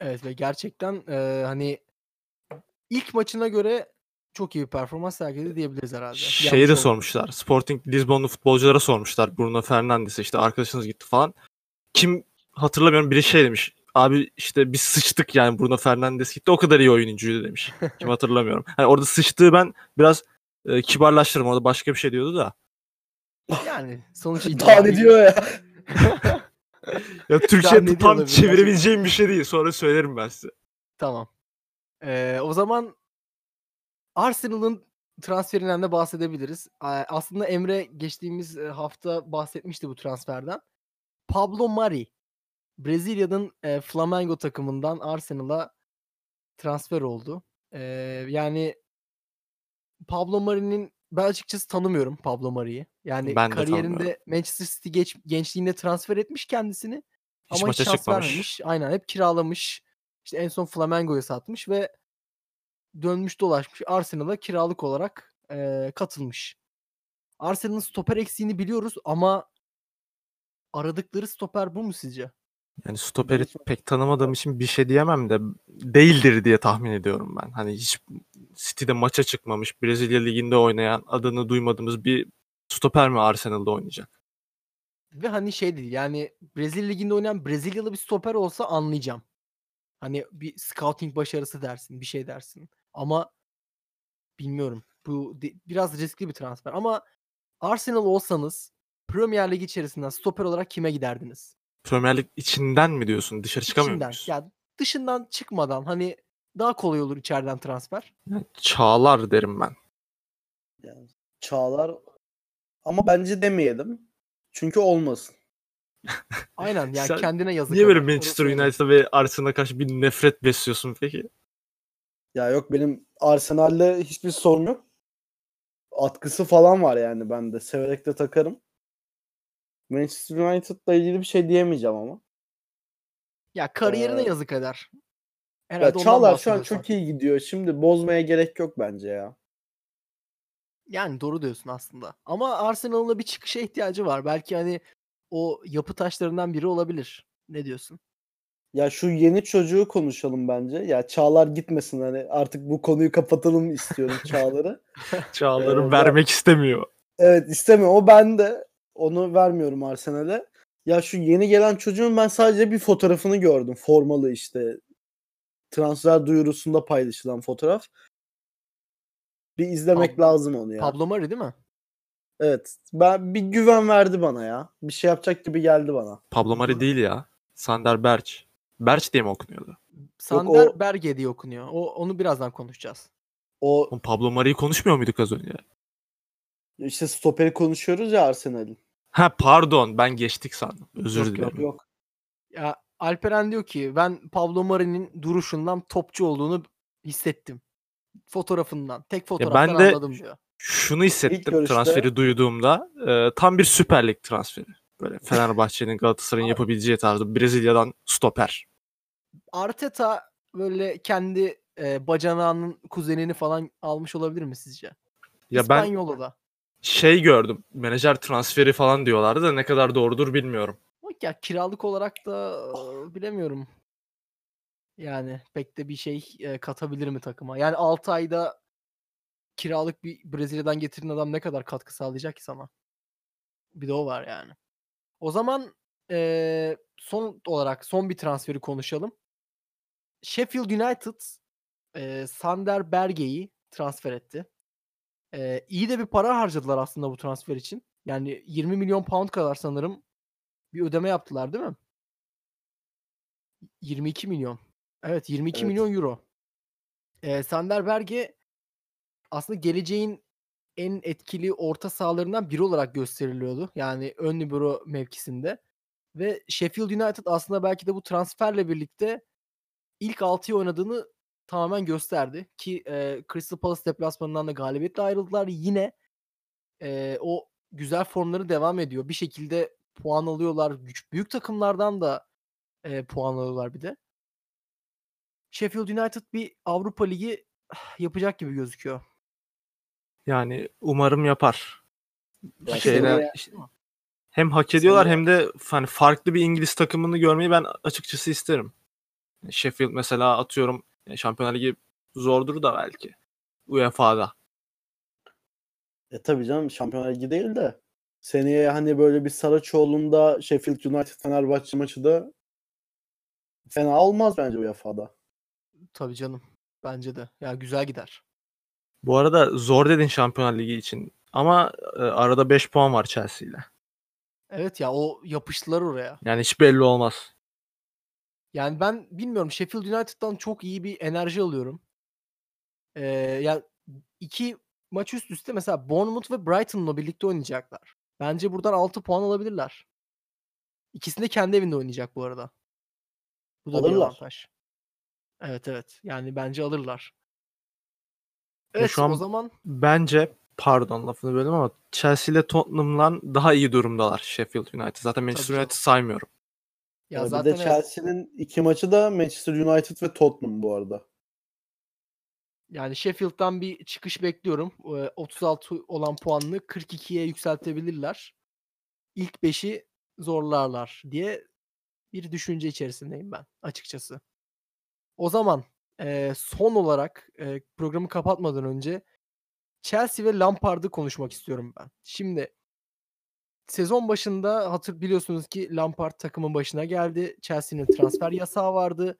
Evet ve gerçekten e, hani ilk maçına göre çok iyi bir performans sergiledi diyebiliriz herhalde. Şeyi Yanlış de sormuşlar. Sporting Lisbonlu futbolculara sormuşlar. Bruno Fernandes'e işte arkadaşınız gitti falan. Kim hatırlamıyorum biri şey demiş. abi işte biz sıçtık yani Bruno Fernandes gitti o kadar iyi oyuncuydu demiş. Kim hatırlamıyorum. Hani orada sıçtığı ben biraz e, kibarlaştırdım. Orada başka bir şey diyordu da. Yani sonuç Daha ne itibariyle diyor ya? Ya diyor tam olabilir çevirebileceğim bir şey değil. Sonra söylerim ben size. Tamam. Ee, o zaman Arsenal'ın transferinden de bahsedebiliriz. Ee, Aslında Emre geçtiğimiz e, hafta bahsetmişti bu transferden. Pablo Mari Brezilya'nın e, Flamengo takımından Arsenal'a transfer oldu. Ee, yani Pablo Mari'nin ben açıkçası tanımıyorum Pablo Mari'yi. Yani Ben de kariyerinde. Manchester City geç, gençliğinde transfer etmiş kendisini. Hiç Ama maça hiç şans vermemiş. Aynen hep kiralamış. İşte en son Flamengo'ya satmış ve dönmüş dolaşmış Arsenal'a kiralık olarak eee, katılmış. Arsenal'ın stoper eksiğini biliyoruz ama aradıkları stoper bu mu sizce? Yani stoperi pek tanımadığım için bir şey diyemem de değildir diye tahmin ediyorum ben. Hani hiç City'de maça çıkmamış, Brezilya Ligi'nde oynayan, adını duymadığımız bir stoper mi Arsenal'da oynayacak? Ve hani şey değil yani Brezilya Ligi'nde oynayan Brezilyalı bir stoper olsa anlayacağım. Hani bir scouting başarısı dersin, bir şey dersin. Ama bilmiyorum. Bu biraz riskli bir transfer. Ama Arsenal olsanız Premier Lig içerisinden stoper olarak kime giderdiniz? Premier Lig içinden mi diyorsun? Dışarı çıkamıyor İçinden. muyuz? Ya dışından çıkmadan hani daha kolay olur içeriden transfer. Yani Çağlar derim ben. Yani Çağlar ama bence demeyelim. Çünkü olmasın. Aynen yani Sen kendine yazık. Niye böyle. Manchester. United'a ve Arsenal'a karşı bir nefret besliyorsun peki? Ya yok benim Arsenal'le hiçbir sorun yok. Atkısı falan var yani bende. Severek de takarım. Manchester United'la ilgili bir şey diyemeyeceğim ama. Ya kariyerine Ee, yazık eder. Ya Herhalde ondan Çağlar şu an çok iyi gidiyor. Şimdi bozmaya gerek yok bence ya. Yani doğru diyorsun aslında. Ama Arsenal'ın da bir çıkışa ihtiyacı var. Belki hani o yapı taşlarından biri olabilir. Ne diyorsun? Ya şu yeni çocuğu konuşalım bence. Ya Çağlar gitmesin hani artık bu konuyu kapatalım istiyorum Çağlar'ı. Çağlar'ı Ee, vermek istemiyor. Evet istemiyorum. O ben de onu vermiyorum Arsenal'e. Ya şu yeni gelen çocuğun ben sadece bir fotoğrafını gördüm. Formalı işte. Transfer duyurusunda paylaşılan fotoğraf. Bir izlemek Pab- lazım onu ya. Pablo Mari değil mi? Evet. Ben bir güven verdi bana ya. Bir şey yapacak gibi geldi bana. Pablo Mari değil ya. Sander Berch. Berch diye mi okunuyordu? Sander o- Berge diye okunuyor. O onu birazdan konuşacağız. O Oğlum Pablo Mari'yi konuşmuyor muyduk az önce? İşte stoperi konuşuyoruz ya Arsenal'in. Ha pardon ben geçtik sandım. Özür Yok, dilerim. Yok yok. Ya Alperen diyor ki ben Pablo Mari'nin duruşundan topçu olduğunu hissettim. Fotoğrafından. Tek fotoğraftan de- anladım diyor. Şunu hissettim görüşte- transferi duyduğumda. e, tam bir Süper Lig transferi. Böyle Fenerbahçe'nin Galatasaray'ın Abi- yapabileceği tarzda Brezilya'dan stoper. Arteta böyle kendi e, bacanağının kuzenini falan almış olabilir mi sizce? Ya ben İspanyolu da. Şey gördüm. Menajer transferi falan diyorlardı da ne kadar doğrudur bilmiyorum. Ya kiralık olarak da e, bilemiyorum. Yani pek de bir şey e, katabilir mi takıma? Yani 6 ayda kiralık bir Brezilya'dan getirin adam ne kadar katkı sağlayacak ki sana? Bir de o var yani. O zaman e, son olarak son bir transferi konuşalım. Sheffield United e, Sander Berge'yi transfer etti. E, iyi de bir para harcadılar aslında bu transfer için. Yani 20 milyon pound kadar sanırım bir ödeme yaptılar değil mi? 22 milyon. Evet 22 Evet. milyon euro. Ee, Sander Berge aslında geleceğin en etkili orta sahalarından biri olarak gösteriliyordu. Yani ön libero mevkisinde. Ve Sheffield United aslında belki de bu transferle birlikte ilk 6'yı oynadığını tamamen gösterdi. Ki e, Crystal Palace deplasmanından da galibiyetle ayrıldılar. Yine e, o güzel formları devam ediyor. Bir şekilde puan alıyorlar. Güç, büyük takımlardan da e, puan alıyorlar bir de. Sheffield United bir Avrupa Ligi yapacak gibi gözüküyor. Yani umarım yapar. Ya Şeyler- işte hem hak ediyorlar Seneye- hem de hani farklı bir İngiliz takımını görmeyi ben açıkçası isterim. Sheffield mesela atıyorum e, Şampiyonlar Ligi zordur da belki. UEFA'da. E tabii canım Şampiyonlar Ligi değil de seneye hani böyle bir Saraçoğlu'nda Sheffield United Fenerbahçe maçı da Fena olmaz bence UEFA'da. Tabii canım. Bence de. Ya güzel gider. Bu arada zor dedin Şampiyonlar Ligi için. Ama e, arada 5 puan var Chelsea ile. Evet ya o yapıştılar oraya. Yani hiç belli olmaz. Yani ben bilmiyorum Sheffield United'dan çok iyi bir enerji alıyorum. Ee, ya iki maç üst üste mesela Bournemouth ve Brighton'la birlikte oynayacaklar. Bence buradan 6 puan alabilirler. İkisini de kendi evinde oynayacak bu arada. Bu da bir Alırlar. avantaj. Evet evet. Yani bence alırlar. Evet şu an o zaman Bence pardon lafını böldüm ama Chelsea ile Tottenham'dan daha iyi durumdalar Sheffield United. Zaten Manchester. United saymıyorum. Ya Ee, bir zaten de. Chelsea'nin iki maçı da Manchester United ve Tottenham bu arada. Yani Sheffield'dan bir çıkış bekliyorum. Ee, 36 olan puanını 42'ye yükseltebilirler. İlk 5'i zorlarlar diye bir düşünce içerisindeyim ben açıkçası. O zaman e, son olarak e, programı kapatmadan önce Chelsea ve Lampard'ı konuşmak istiyorum ben. Şimdi sezon başında hatır biliyorsunuz ki Lampard takımın başına geldi. Chelsea'nin transfer yasağı vardı.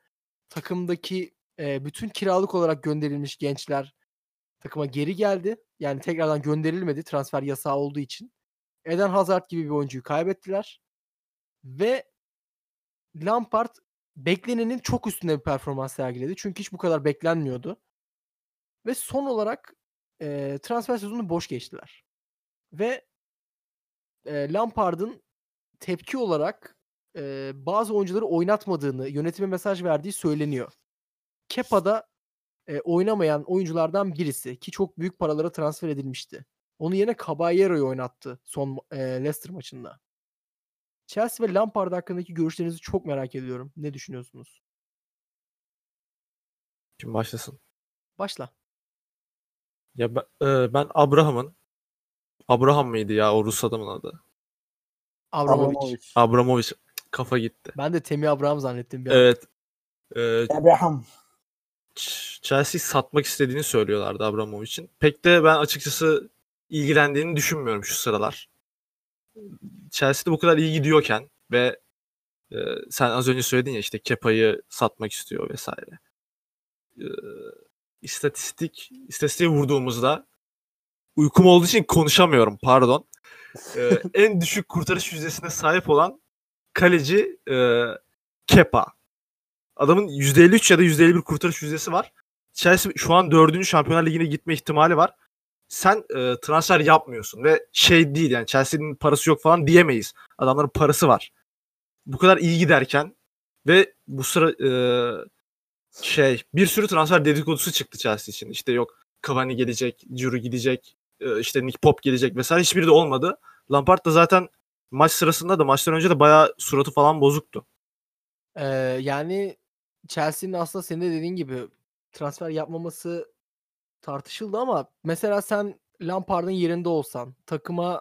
Takımdaki e, bütün kiralık olarak gönderilmiş gençler takıma geri geldi. Yani tekrardan gönderilmedi transfer yasağı olduğu için. Eden Hazard gibi bir oyuncuyu kaybettiler. Ve Lampard beklenenin çok üstünde bir performans sergiledi. Çünkü hiç bu kadar beklenmiyordu. Ve son olarak e, transfer sezonunu boş geçtiler. Ve e, Lampard'ın tepki olarak e, bazı oyuncuları oynatmadığını, yönetime mesaj verdiği söyleniyor. Kepa'da e, oynamayan oyunculardan birisi ki çok büyük paralara transfer edilmişti. Onun yerine Caballero'yu oynattı son e, Leicester maçında. Chelsea ve Lampard hakkındaki görüşlerinizi çok merak ediyorum. Ne düşünüyorsunuz? Kim başlasın? Başla. Ya ben, e, ben Abraham'ın Abraham mıydı ya o Rus adamın adı? Abramovich. Abramovich. Abramovich kafa gitti. Ben de Temi Abraham zannettim bir an. Evet. E, Abraham. Ch- Chelsea satmak istediğini söylüyorlardı Abramovich'in. Pek de ben açıkçası ilgilendiğini düşünmüyorum şu sıralar. Chelsea'de bu kadar iyi gidiyorken ve e, sen az önce söyledin ya işte Kepa'yı satmak istiyor vesaire. E, istatistik istatistiğe vurduğumuzda uykum olduğu için konuşamıyorum pardon. E, en düşük kurtarış yüzdesine sahip olan kaleci e, Kepa. Adamın %53 ya da %51 kurtarış yüzdesi var. Chelsea şu an 4. Şampiyonlar Ligi'ne gitme ihtimali var. Sen e, transfer yapmıyorsun ve şey değil yani Chelsea'nin parası yok falan diyemeyiz. Adamların parası var. Bu kadar iyi giderken ve bu sıra e, şey bir sürü transfer dedikodusu çıktı Chelsea için. İşte yok Cavani gelecek, Giroud gidecek, işte Nick Pop gelecek vesaire hiçbiri de olmadı. Lampard da zaten maç sırasında da maçtan önce de bayağı suratı falan bozuktu. Ee, yani Chelsea'nin aslında senin de dediğin gibi transfer yapmaması tartışıldı ama mesela sen Lampard'ın yerinde olsan takıma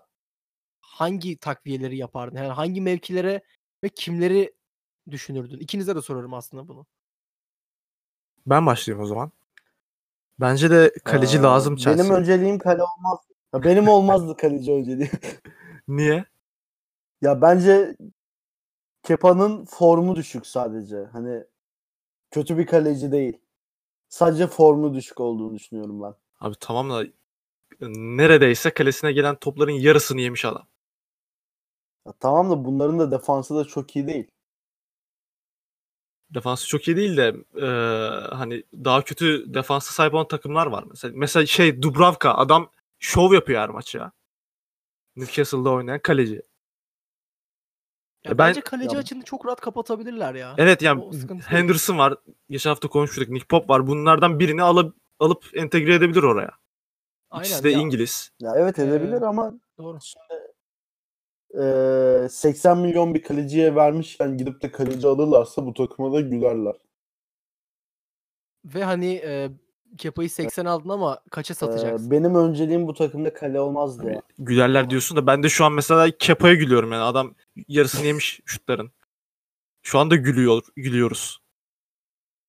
hangi takviyeleri yapardın? Yani hangi mevkilere ve kimleri düşünürdün? İkinize de sorarım aslında bunu. Ben başlayayım o zaman. Bence de kaleci Aa, lazım Chelsea. Benim önceliğim kale olmaz. Ya benim olmazdı kaleci önceliği. Niye? ya bence Kepa'nın formu düşük sadece. Hani kötü bir kaleci değil. Sadece formu düşük olduğunu düşünüyorum ben. Abi tamam da neredeyse kalesine gelen topların yarısını yemiş adam. Ya tamam da bunların da defansı da çok iyi değil. Defansı çok iyi değil de e, hani daha kötü defansa sahip olan takımlar var mesela. Mesela şey Dubravka adam şov yapıyor her maç ya. Newcastle'da oynayan kaleci. Ya Ya ben- bence kaleci Ya- açını çok rahat kapatabilirler ya. Evet yani. Henderson var. Geçen hafta konuştuk. Nick Pop var. Bunlardan birini alıp alıp entegre edebilir oraya. İkisi Aynen de ya, İngiliz. Ya evet Ee, edebilir ama Doğru. Eee, 80 milyon bir kaleciye vermişken gidip de kaleci alırlarsa bu takıma da gülerler. Ve hani e, Kepa'yı 80 aldın ama kaça satacaksın? benim önceliğim bu takımda kale olmazdı ya. Gülerler diyorsun da ben de şu an mesela Kepa'ya gülüyorum yani. Adam yarısını yemiş şutların. Şu anda gülüyor, gülüyoruz.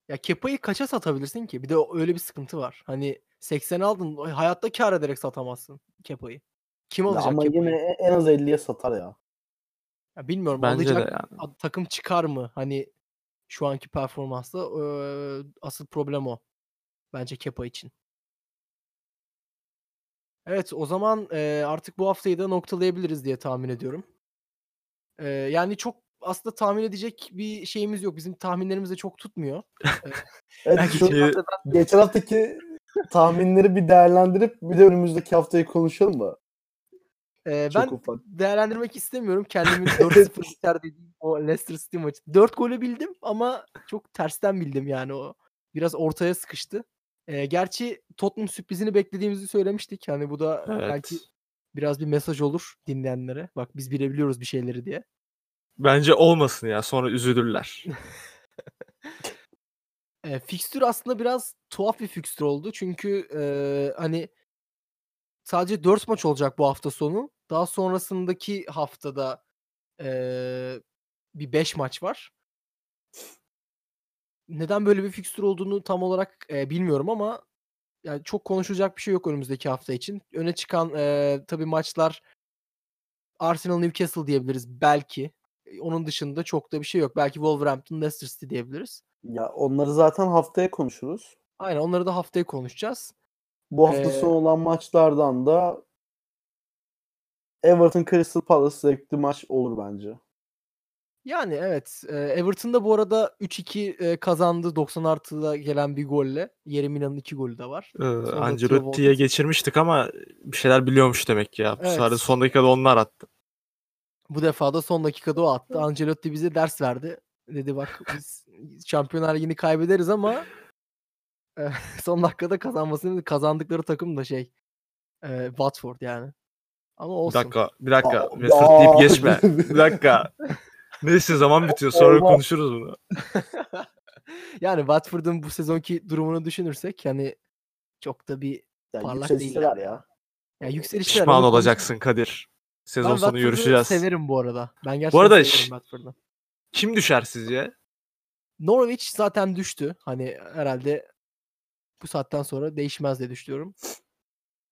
Ya Kepa'yı kaça satabilirsin ki? Bir de öyle bir sıkıntı var. Hani 80 aldın hayatta kar ederek satamazsın Kepa'yı. Kim alacak ama Kepa'yı? yine e- en az 50'ye satar ya. Ya bilmiyorum Bence de alacak yani. takım çıkar mı? Hani Şu anki performansla eee, asıl problem o. Bence Kepa için. Evet, o zaman, eee, artık bu haftayı da noktalayabiliriz diye tahmin ediyorum. Eee, yani çok aslında tahmin edecek bir şeyimiz yok. Bizim tahminlerimiz de çok tutmuyor. Eee, Evet, belki şu- geçen haftaki tahminleri bir değerlendirip bir de önümüzdeki haftayı konuşalım mı? Eee, Çok ben ufak. değerlendirmek istemiyorum. Kendimi 4-0 biter dediğim o Leicester City maçı. 4 golü bildim ama çok tersten bildim yani o. Biraz ortaya sıkıştı. Eee, gerçi Tottenham sürprizini beklediğimizi söylemiştik. Hani bu da belki Evet. biraz bir mesaj olur dinleyenlere. Bak biz bilebiliyoruz bir şeyleri diye. Bence olmasın ya. Sonra üzülürler. Eee, fikstür aslında biraz tuhaf bir fikstür oldu. Çünkü, eee, hani sadece 4 maç olacak bu hafta sonu. Daha sonrasındaki haftada, eee, bir 5 maç var. Neden böyle bir fikstür olduğunu tam olarak, eee, bilmiyorum ama yani çok konuşulacak bir şey yok önümüzdeki hafta için. Öne çıkan, eee, tabii maçlar Arsenal Newcastle diyebiliriz belki. Eee, onun dışında çok da bir şey yok. Belki Wolverhampton Leicester City diyebiliriz. Ya onları zaten haftaya konuşuruz. Aynen onları da haftaya konuşacağız. Bu hafta Eee sonu olan maçlardan da Everton Crystal Palace zevkli maç olur bence. Yani evet. Everton da bu arada 3-2, eee, kazandı 90 artıda gelen bir golle. Yermina'nın 2 golü de var. Theo Ancelotti'ye geçirmiştik ama bir şeyler biliyormuş demek ki ya. Bu sefer Evet. son dakikada onlar attı. Bu defa da son dakikada o attı. Ancelotti bize ders verdi. Dedi bak biz Şampiyonlar Ligi'ni kaybederiz ama eee, son dakikada kazanmasını kazandıkları takım da şey, eee, Watford yani. Ama Bir olsun. dakika, bir dakika. Aa, aa. deyip geçme. Bir dakika. Neyse zaman bitiyor. Sonra Olmaz. konuşuruz bunu. Yani Watford'un bu sezonki durumunu düşünürsek hani çok da bir Ya parlak değil yükselişteler yani. ya. Ya yükselişler Pişman onu olacaksın. Kadir. Ben Sezon sonu Watford'u görüşeceğiz. severim bu arada. Ben Bu gerçekten arada severim ş- Watford'u. kim düşer sizce? Norwich zaten düştü. Hani herhalde bu saatten sonra değişmez diye düşünüyorum.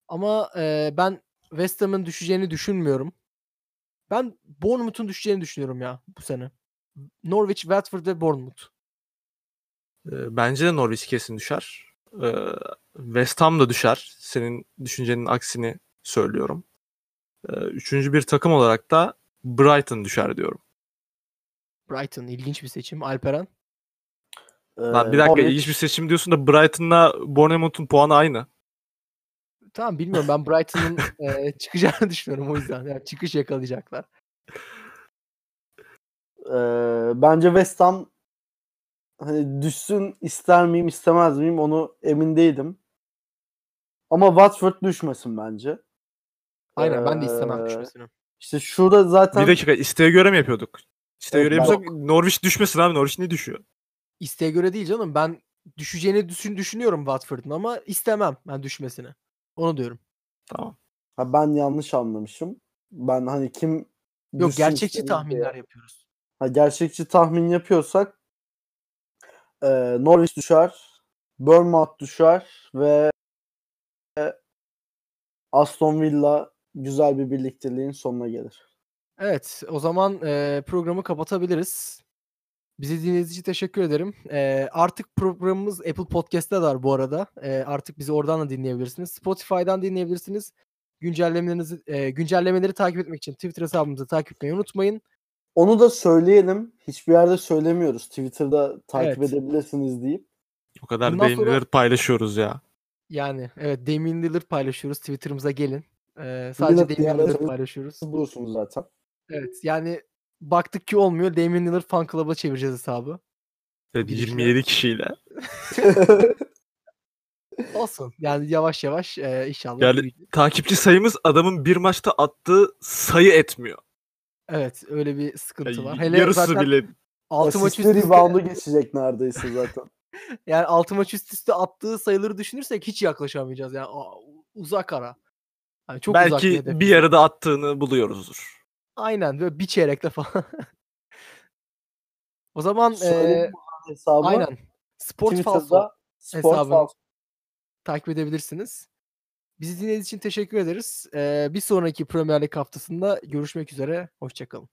Ama eee, ben West Ham'ın düşeceğini düşünmüyorum. Ben Bournemouth'un düşeceğini düşünüyorum ya bu sene. Norwich, Watford ve Bournemouth. Bence de Norwich kesin düşer. West Ham da düşer. Senin düşüncenin aksini söylüyorum. Üçüncü bir takım olarak da Brighton düşer diyorum. Brighton ilginç bir seçim. Alperen. Lan bir Ee, dakika Norwich- ilginç bir seçim diyorsun da Brighton'la Bournemouth'un puanı aynı. Tamam bilmiyorum ben Brighton'ın eee, çıkacağını düşünüyorum o yüzden. Yani çıkış yakalayacaklar. Ee, bence West Ham hani düşsün ister miyim istemez miyim onu emin değilim. Ama Watford düşmesin bence. Aynen ben de istemem Ee, düşmesini. İşte şurada zaten Bir dakika isteğe göre mi yapıyorduk? İsteğe Evet, göre ben- yapıyorsak Norwich düşmesin abi. Norwich niye düşüyor? İsteğe göre değil canım. Ben düşeceğini düşün, düşünüyorum Watford'un ama istemem ben düşmesini. Onu diyorum. Tamam. ha, ben yanlış anlamışım. Ben hani kim Yok gerçekçi isteriz diye- tahminler yapıyoruz. Ha, gerçekçi tahmin yapıyorsak e, Norwich düşer, Bournemouth düşer ve Aston Villa güzel bir birlikteliğin sonuna gelir. Evet, o zaman eee, programı kapatabiliriz. Bizi dinlediğiniz için teşekkür ederim. Eee, artık programımız Apple Podcast'ta var bu arada. Eee, artık bizi oradan da dinleyebilirsiniz. Spotify'dan dinleyebilirsiniz. Güncellemelerinizi, eee, güncellemeleri takip etmek için Twitter hesabımızı takip etmeyi unutmayın. Onu da söyleyelim. Hiçbir yerde söylemiyoruz. Twitter'da takip Evet. edebilirsiniz deyip. O kadar Bundan sonra- paylaşıyoruz ya. Yani evet Damian Lillard paylaşıyoruz. Twitter'ımıza gelin. Eee, sadece Damian Lillard paylaşıyoruz. Bulursunuz zaten. Evet yani baktık ki olmuyor. Damian Lillard fan club'a çevireceğiz hesabı. Evet, Girişle. 27 kişiyle. Olsun. Yani yavaş yavaş eee, inşallah. Yani takipçi sayımız adamın bir maçta attığı sayı etmiyor. Evet öyle bir sıkıntı Yani var. Hele yarısı zaten bile 6 maç üst üste, rebound'u geçecek neredeyse zaten. yani 6 maç üst üste attığı sayıları düşünürsek hiç yaklaşamayacağız. Yani uzak ara. Yani çok uzak bir belki hedef bir bize. yarıda attığını buluyoruzdur. Aynen böyle bir çeyrekte falan. o zaman bu hesabı? aynen. Sport Falso hesabını Falso. takip edebilirsiniz. Bizi dinlediğiniz için teşekkür ederiz. Eee, bir sonraki Premier Lig haftasında görüşmek üzere. Hoşçakalın.